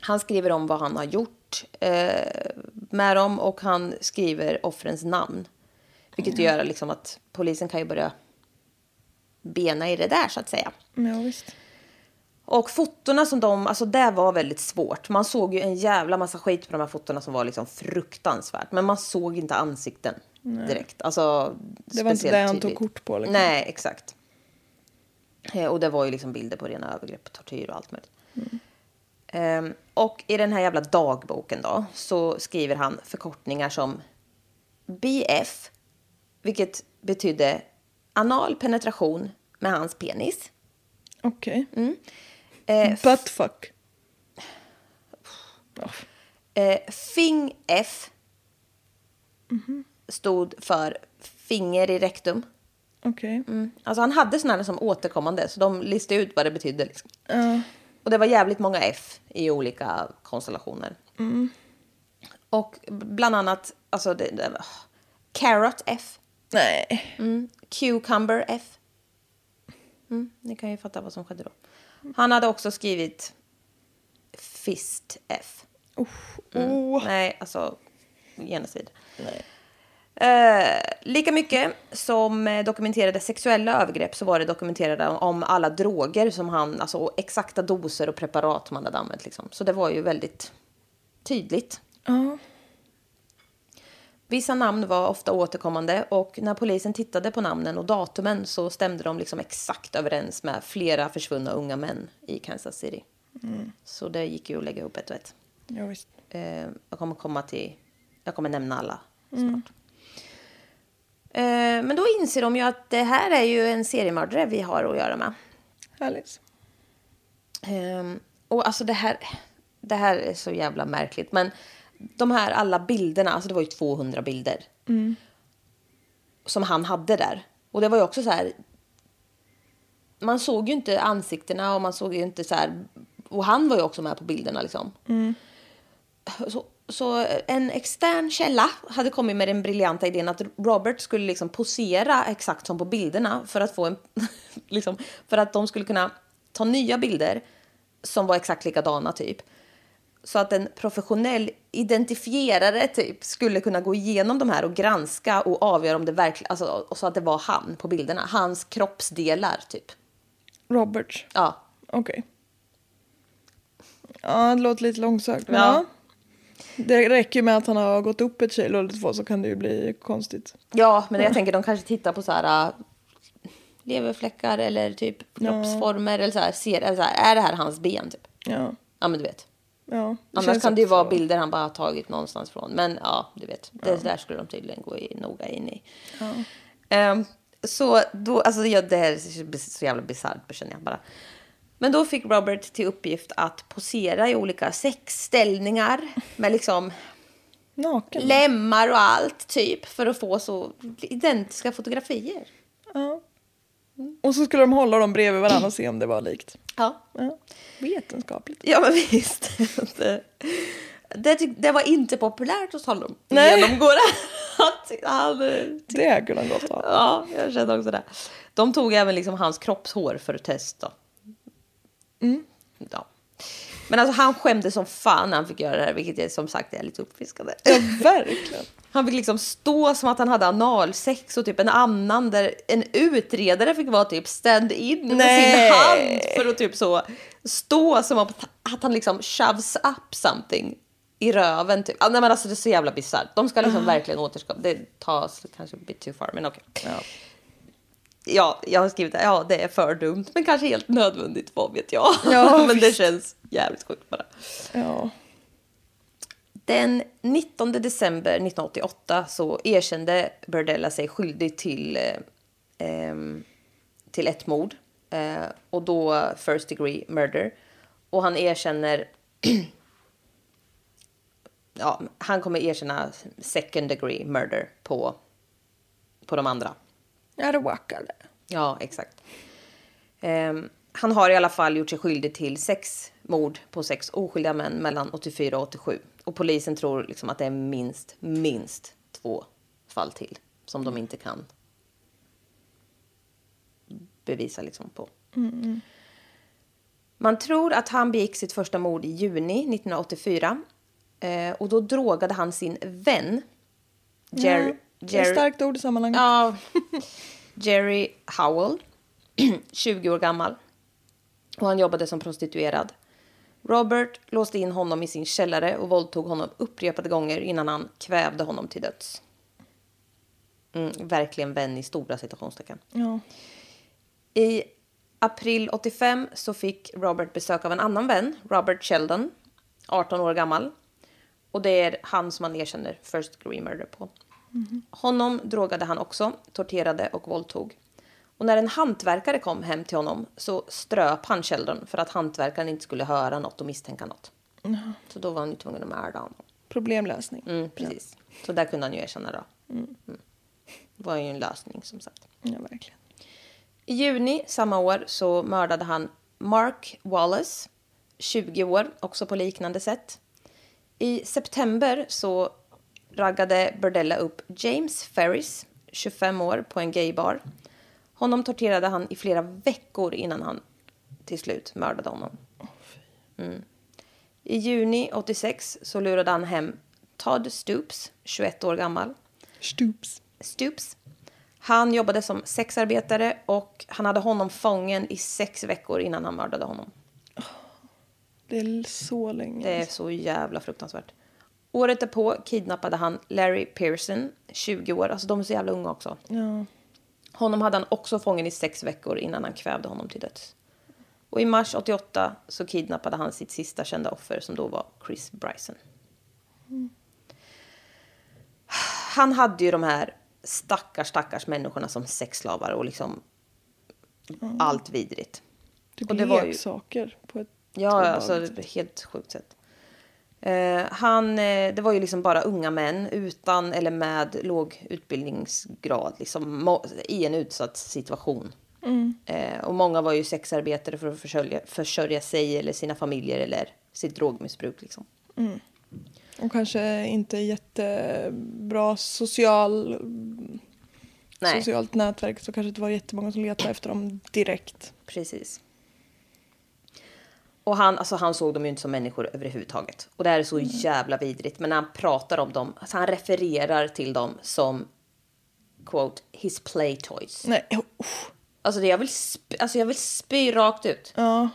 A: Han skriver om vad han har gjort eh, med dem och han skriver offrens namn. Vilket gör liksom att polisen kan ju börja bena i det där så att säga.
B: Ja, visst.
A: Och fotona som de, alltså det var väldigt svårt. Man såg ju en jävla massa skit på de här fotona som var liksom fruktansvärt. Men man såg inte ansikten direkt. Alltså,
B: Det var inte det han tog kort på. Liksom.
A: Nej, exakt. Eh, Och det var ju liksom bilder på rena övergrepp, tortyr och allt möjligt. Ehm, och i den här jävla dagboken då så skriver han förkortningar som BF, vilket betydde anal penetration med hans penis.
B: Okej.
A: Eh,
B: Buttfuck.
A: Eh, Fing F stod för finger i rektum.
B: Okej.
A: Alltså han hade sådana som återkommande, så de listade ut vad det betydde. Liksom.
B: Ja.
A: Och det var jävligt många F i olika konstellationer. Och bland annat, alltså det, det, var- Carrot F,
B: Nej.
A: Cucumber F. Mm, ni kan ju fatta vad som skedde då. Han hade också skrivit Fist F.
B: Oh.
A: Nej, alltså genocid. Eh, lika mycket som eh, dokumenterade sexuella övergrepp så var det dokumenterade om alla droger som han, alltså och exakta doser och preparat man hade använt. Liksom. Så det var ju väldigt tydligt.
B: Ja.
A: Vissa namn var ofta återkommande och när polisen tittade på namnen och datumen så stämde de liksom exakt överens med flera försvunna unga män i Kansas City. Så det gick ju att lägga ihop ett och ett.
B: ja.
A: Eh, jag kommer komma till, jag kommer nämna alla snart. Eh, men då inser de ju att det här är ju en seriemördare vi har att göra med.
B: Härligt.
A: Ehm, och alltså det här, det här är så jävla märkligt. Men de här alla bilderna, alltså det var ju 200 bilder. Som han hade där. Och det var ju också så här. Man såg ju inte ansiktena och man såg ju inte så här. Och han var ju också med på bilderna liksom. Så, så en extern källa hade kommit med den briljanta idén att Robert skulle liksom posera exakt som på bilderna för att få en, liksom, för att de skulle kunna ta nya bilder som var exakt likadana typ. Så att en professionell identifierare typ skulle kunna gå igenom de här och granska och avgöra om det verkligen, alltså så att det var han på bilderna, hans kroppsdelar typ.
B: Robert.
A: Ja,
B: Okej. Ja, det låter lite långsökt.
A: Ja.
B: ja. Det räcker ju med att han har gått upp ett kilo eller två så kan det ju bli konstigt.
A: Ja, men jag tänker de kanske tittar på så här äh, leverfläckar eller typ kroppsformer eller så här, ser, eller så här, är det här hans ben typ?
B: Ja.
A: Ja, men du vet.
B: ja
A: Annars kan det ju vara bilder han bara har tagit någonstans från. Men ja, du vet. Det där skulle de tydligen gå i, noga in i. Ehm, så då, alltså ja, det här är så jävla bisarrt känner jag bara. Men då fick Robert till uppgift att posera i olika sexställningar med liksom
B: Naken.
A: lemmar och allt typ för att få så identiska fotografier.
B: ja. Och så skulle de hålla dem bredvid varandra och se om det var likt.
A: Ja,
B: Ja. Vetenskapligt.
A: ja men visst. det, det, var inte populärt hos honom.
B: Nej.
A: Han- han, eh,
B: Det kunde han gott ha.
A: Ja, jag kände också det. De tog även liksom hans kroppshår för att testa. Ja. Men alltså han skämde som fan när han fick göra det här, vilket jag som sagt är lite uppfriskande.
B: Ja, verkligen.
A: Han fick liksom stå som att han hade analsex och typ en annan där en utredare fick vara typ stand-in med sin hand för att typ så stå som att, att han liksom shoves up something i röven. Typ. Nej men alltså det är så jävla bisarrt. De ska liksom verkligen återskapa. Det tas kanske a bit too far men okej.
B: Ja.
A: Ja, jag har skrivit det. Ja, det är för dumt men kanske helt nödvändigt. Vad vet jag?
B: Ja,
A: men det känns jävligt sjukt bara.
B: Ja.
A: Den 19 december 1988 så erkände Berdella sig skyldig till, eh, till ett mord. Eh, och då first degree murder. Och han erkänner... ja, han kommer erkänna second degree murder på, på de andra.
B: Wackade.
A: Ja, exakt. Ehm, han har i alla fall gjort sig skyldig till sex mord på sex oskyldiga män mellan 84 och 87. Och polisen tror liksom att det är minst, minst två fall till som de inte kan bevisa liksom på. Man tror att han begick sitt första mord i juni 1984. Eh, och då drogade han sin vän. Jerry,
B: Det är ett starkt ord i sammanhanget.
A: Ja, Jerry Howell, 20 år gammal. Och han jobbade som prostituerad. Robert låste in honom i sin källare och våldtog honom upprepade gånger innan han kvävde honom till döds. Mm, verkligen vän i stora citationstecken.
B: Ja.
A: I april 85 så fick Robert besök av en annan vän, Robert Sheldon, 18 år gammal. Och det är han som han erkänner first degree murder på. Honom drogade han också, torterade och våldtog. Och när en hantverkare kom hem till honom så ströp han Sheldon för att hantverkaren inte skulle höra något och misstänka något. Så då var han ju tvungen att mörda honom.
B: Problemlösning.
A: Mm, precis. Så där kunde han ju erkänna då. Mm. Det var ju en lösning som sagt.
B: Ja, verkligen.
A: I juni samma år så mördade han Mark Wallace, 20 år, också på liknande sätt. I september så raggade Burdella upp James Ferris, 25 år, på en gaybar. Honom torterade han i flera veckor innan han till slut mördade honom. Mm. I juni 86 så lurade han hem Todd Stoops, 21 år gammal.
B: Stoops.
A: Stoops. Han jobbade som sexarbetare och han hade honom fången i sex veckor innan han mördade honom.
B: Det är så länge.
A: Det är så jävla fruktansvärt. Året därpå kidnappade han Larry Pearson, 20 år. Alltså de är så jävla unga också.
B: Ja.
A: Honom hade han också fången i sex veckor innan han kvävde honom till döds. Och i mars 88 så kidnappade han sitt sista kända offer som då var Chris Bryson. Han hade ju de här stackars, stackars människorna som sexslavar och liksom allt vidrigt. Och det var ju-
B: leksaker på ett
A: Ja, alltså helt sjukt sätt. Eh, han, eh, det var ju liksom bara unga män utan eller med låg utbildningsgrad liksom, i en utsatt situation. Eh, och många var ju sexarbetare för att försörja, försörja sig eller sina familjer eller sitt drogmissbruk. Liksom.
B: Och kanske inte jättebra social,
A: Nej,
B: socialt nätverk så kanske inte var jättemånga som letade efter dem direkt.
A: precis. Och han, alltså han såg dem ju inte som människor överhuvudtaget. Och det här är så jävla vidrigt. Men när han pratar om dem, alltså han refererar till dem som quote, his play toys.
B: Nej, usch.
A: Alltså, det, jag, vill sp- alltså jag vill spy rakt ut.
B: ja.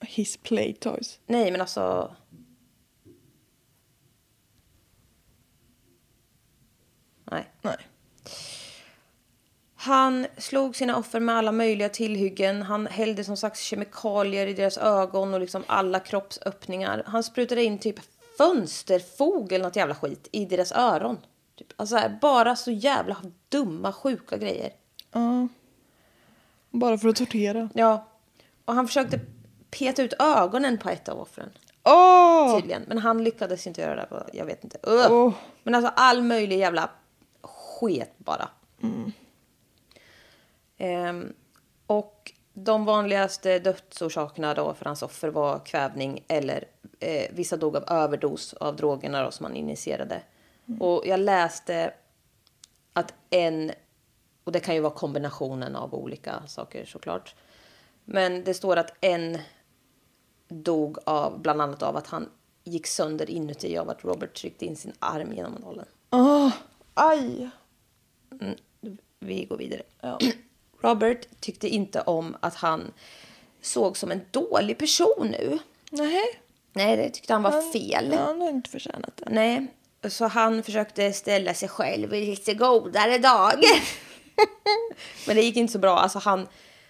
B: His play toys.
A: Nej, men alltså... Nej.
B: Nej.
A: Han slog sina offer med alla möjliga tillhyggen. Han hällde som sagt kemikalier i deras ögon och liksom alla kroppsöppningar. Han sprutade in typ fönsterfog eller något jävla skit i deras öron. Typ. Alltså här, bara så jävla dumma, sjuka grejer.
B: Ja. Bara för att tortera.
A: Ja. Och han försökte peta ut ögonen på ett av offren.
B: Åh!
A: Tydligen. Men han lyckades inte göra det. på- Jag vet inte. Ugh.
B: Åh.
A: Men alltså all möjlig jävla sket bara. Ehm, och de vanligaste dödsorsakerna då för hans offer var kvävning eller eh, vissa dog av överdos av drogerna då som han injicerade. Och jag läste att en, och det kan ju vara kombinationen av olika saker såklart. Men det står att en dog av bland annat av att han gick sönder inuti av att Robert tryckte in sin arm genom nålen.
B: Åh, aj!
A: Vi går vidare. Robert tyckte inte om att han såg som en dålig person nu.
B: Nej.
A: Nej, det tyckte han var fel.
B: Ja, han har inte förtjänat det.
A: Nej, så han försökte ställa sig själv i lite godare dagar. Men det gick inte så bra. Alltså han,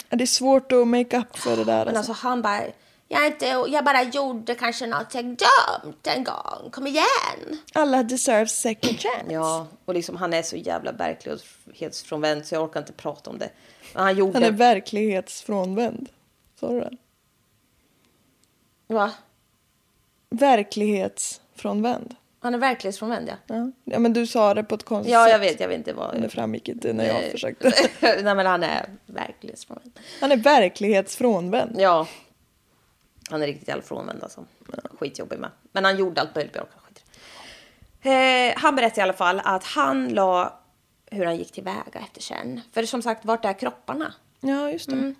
B: Det är svårt att make up för det där.
A: men
B: Alltså.
A: alltså han bara, jag, inte, jag bara gjorde kanske något dumt en gång. Kom igen.
B: Alla deserve second chance.
A: Ja, och liksom han är så jävla verklighetsfrånvänd så jag orkar inte prata om det. Men han gjorde...
B: Han är verklighetsfrånvänd. Sa du det?
A: Va?
B: Verklighetsfrånvänd.
A: Han är verklighetsfrånvänd, ja.
B: Ja. ja, men du sa det på ett konstigt
A: Ja, jag
B: sätt.
A: vet. Jag vet inte vad...
B: Det framgick inte när jag försökte.
A: Nej, men han är verklighetsfrånvänd.
B: Han är verklighetsfrånvänd.
A: Ja. Han är riktigt jävla frånvänd alltså. Skitjobbig med. Men han gjorde allt möjligt. Eh, han berättade i alla fall att han la hur han gick tillväga efter sen. För som sagt, vart är kropparna?
B: Ja, just det.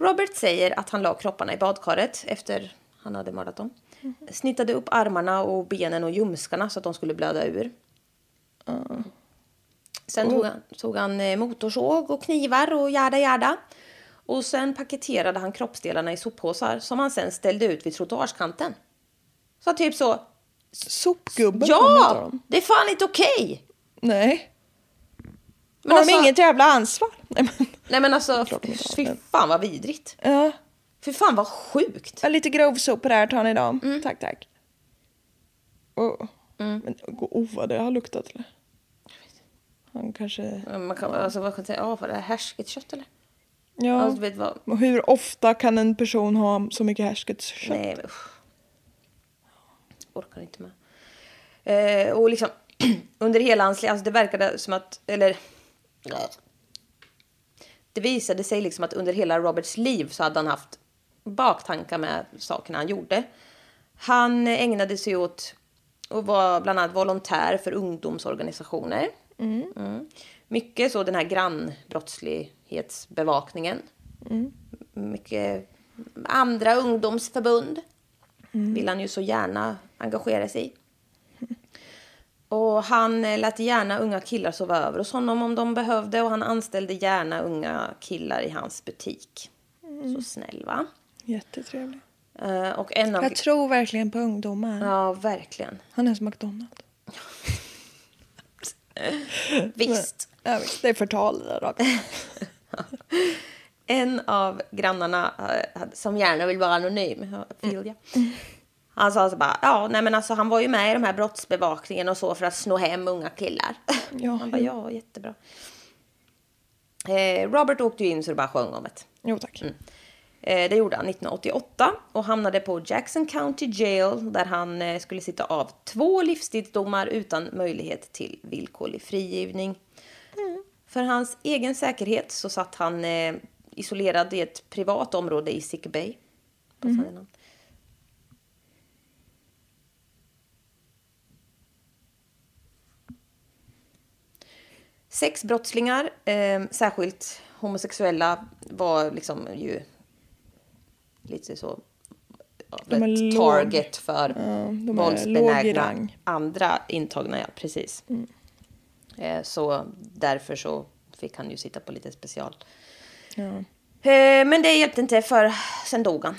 A: Robert säger att han la kropparna i badkaret efter han hade mördat dem. Snittade upp armarna och benen och ljumskarna så att de skulle blöda ur. Sen tog han, tog han eh, motorsåg och knivar och jada jada. Och sen paketerade han kroppsdelarna i soppåsar som han sen ställde ut vid trottoarskanten. Så typ så.
B: Sopgubben
A: Ja!
B: dem.
A: Det är fan inte okej!
B: Nej.
A: Men
B: Har
A: alltså-
B: de inget jävla ansvar? Nej, men,
A: Nej men alltså, fy fan vad vidrigt.
B: ja.
A: Fy fan vad sjukt.
B: Ja, lite grovsopor här tar ni idag.
A: Mm.
B: Tack, tack. Oh. Men oh, vad det har luktat. Eller? Han kanske...
A: Man kan, alltså, vad kan jag säga? Ja, vad är det? Härsket kött eller?
B: Ja.
A: Alltså, vet vad?
B: Hur ofta kan en person ha så mycket härskets kött?
A: Nej, men usch. Orkar inte med. Eh, och liksom under hela hans liv, alltså det verkade som att, eller det visade sig liksom att under hela Roberts liv så hade han haft baktankar med sakerna han gjorde. Han ägnade sig åt och var bland annat volontär för ungdomsorganisationer. Mm. Mycket så den här grannbrottslighetsbevakningen. Mycket andra ungdomsförbund vill han ju så gärna engagera sig i. Och han lät gärna unga killar sova över hos honom om de behövde och han anställde gärna unga killar i hans butik. Så snäll va?
B: Jättetrevlig.
A: Eh, och en av...
B: Jag tror verkligen på ungdomar.
A: Ja, verkligen.
B: Han är som McDonalds.
A: Visst.
B: Ja, visst, det är förtal det där rakt.
A: En av grannarna eh, som gärna vill vara anonym, ja, Filia. Han sa så bara, ja nej men alltså han var ju med i de här brottsbevakningen och så för att sno hem unga killar.
B: Ja,
A: Han bara, ja jättebra. Eh, Robert åkte ju in så det bara sjöng om det.
B: Jo tack.
A: Eh, det gjorde han 1988 och hamnade på Jackson County Jail där han eh, skulle sitta av två livstidsdomar utan möjlighet till villkorlig frigivning. För hans egen säkerhet så satt han eh, isolerad i ett privat område i Sick Bay. Passande namn. Sexbrottslingar, eh, särskilt homosexuella, var liksom ju lite så ja,
B: De är
A: ett
B: låg.
A: target för
B: låg i
A: våldsbenägna
B: rang.
A: andra intagna. Ja, precis.
B: Mm.
A: Eh, så därför så fick han ju sitta på lite special.
B: Ja.
A: Eh, men det hjälpte inte för sen dog han.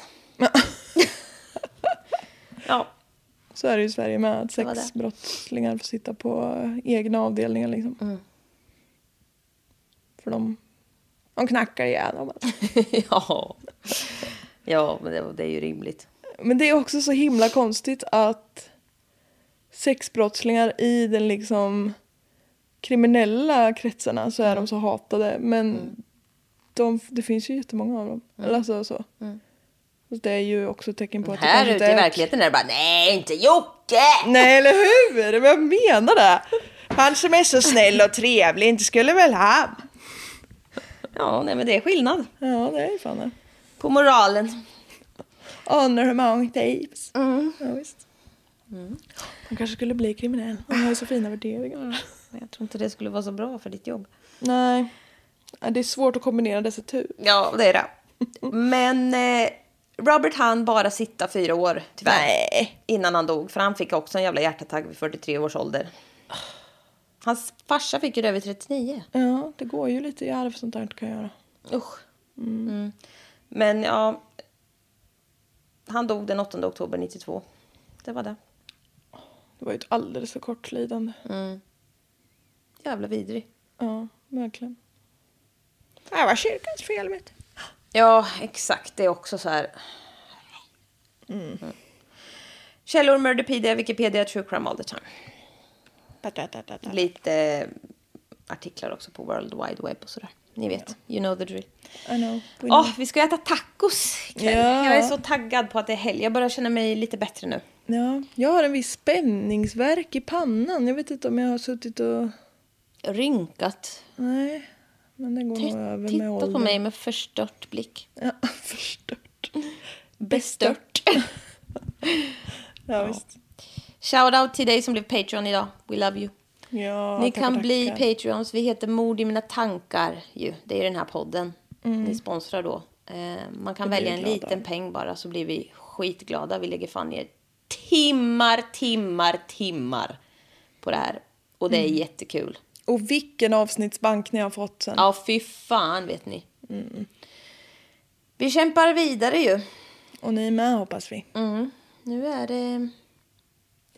A: ja,
B: Så är det ju i Sverige med att sexbrottslingar får sitta på egna avdelningar liksom.
A: Mm.
B: För de, de knackar ihjäl dem.
A: ja. ja, men det, det är ju rimligt.
B: Men det är också så himla konstigt att sexbrottslingar i den liksom kriminella kretsarna så är de så hatade. Men de, det finns ju jättemånga av dem. Eller alltså så. Så Det är ju också ett tecken på att det
A: Här
B: kanske
A: ute i verkligheten är det bara nej, inte Jocke!
B: Nej, eller hur? Men jag menar det. Han som är så snäll och trevlig, inte skulle väl han?
A: Ja, nej men det är skillnad
B: Ja, det är ju fan det.
A: på moralen.
B: Honor among thieves.
A: Mm.
B: Ja, visst. Han kanske skulle bli kriminell. Han har ju så fina värderingar.
A: Men Jag tror inte det skulle vara så bra för ditt jobb.
B: Nej. Det är svårt att kombinera dessa tur.
A: Ja, det är det. Men eh, Robert hann bara sitta fyra år, tyvärr.
B: Nej.
A: Innan han dog. För han fick också en jävla hjärtattack vid 43 års ålder. Hans farsa fick ju det vid 39.
B: Ja, det går ju lite i arv sånt där kan göra.
A: Usch. Mm. Men ja, han dog den 8 oktober 92. Det var det.
B: Det var ju ett alldeles för kort lidande.
A: Jävla vidrig.
B: Ja, verkligen. Det var kyrkans fel vet du.
A: Ja, exakt. Det är också så här. Mm. Källor, Murderpedia, Wikipedia, True Crime All the time. Lite eh, artiklar också på World Wide Web och sådär. Ni vet, you know the drill.
B: I know.
A: Åh, vi ska äta tacos ikväll.
B: Ja.
A: Jag är så taggad på att det är helg. Jag börjar känna mig lite bättre nu.
B: Ja, jag har en viss spänningsverk i pannan. Jag vet inte om jag har suttit och...
A: Rynkat.
B: Nej, men det går nog över med
A: Titta
B: åldern.
A: på mig med förstört blick.
B: Ja, förstört.
A: Bestört.
B: Ja, visst.
A: Shout out till dig som blev Patreon idag. We love you.
B: Ja,
A: Ni
B: tackar,
A: kan bli
B: tackar.
A: Patreons. Vi heter Mord i mina tankar ju. Det är den här podden. Ni sponsrar då. Eh, man kan välja en
B: glada.
A: liten peng bara så blir vi skitglada. Vi lägger fan ner timmar, timmar, timmar på det här. Och det är jättekul.
B: Och vilken avsnittsbank ni har fått sen.
A: Ja, fy fan vet ni. Vi kämpar vidare ju.
B: Och ni med hoppas vi.
A: Mm. Nu är det...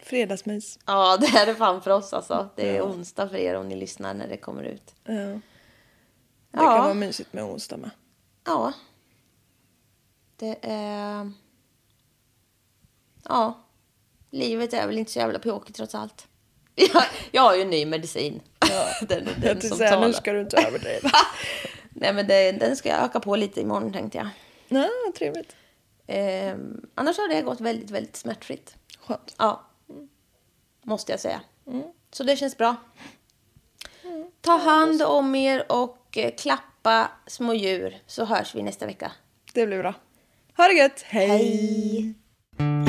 B: Fredagsmys.
A: Ja, det är det fan för oss alltså. Det är onsdag för er om ni lyssnar när det kommer ut.
B: Ja. Det
A: Ja.
B: kan vara mysigt med onsdag med.
A: Ja. Det är... Ja. Livet är väl inte så jävla pjåkigt trots allt. Jag, jag har ju ny medicin. den är
B: Jag
A: den
B: tänkte
A: som
B: säga,
A: talar.
B: nu ska du inte överdriva.
A: Nej men det, den ska jag öka på lite imorgon tänkte jag.
B: Nej, trevligt.
A: Ehm, annars har det gått väldigt, väldigt smärtfritt.
B: Skönt.
A: Ja. Måste jag säga. Så det känns bra. Ta hand om er och eh, klappa små djur så hörs vi nästa vecka.
B: Det blir bra. Ha det gött. Hej.
A: Hej.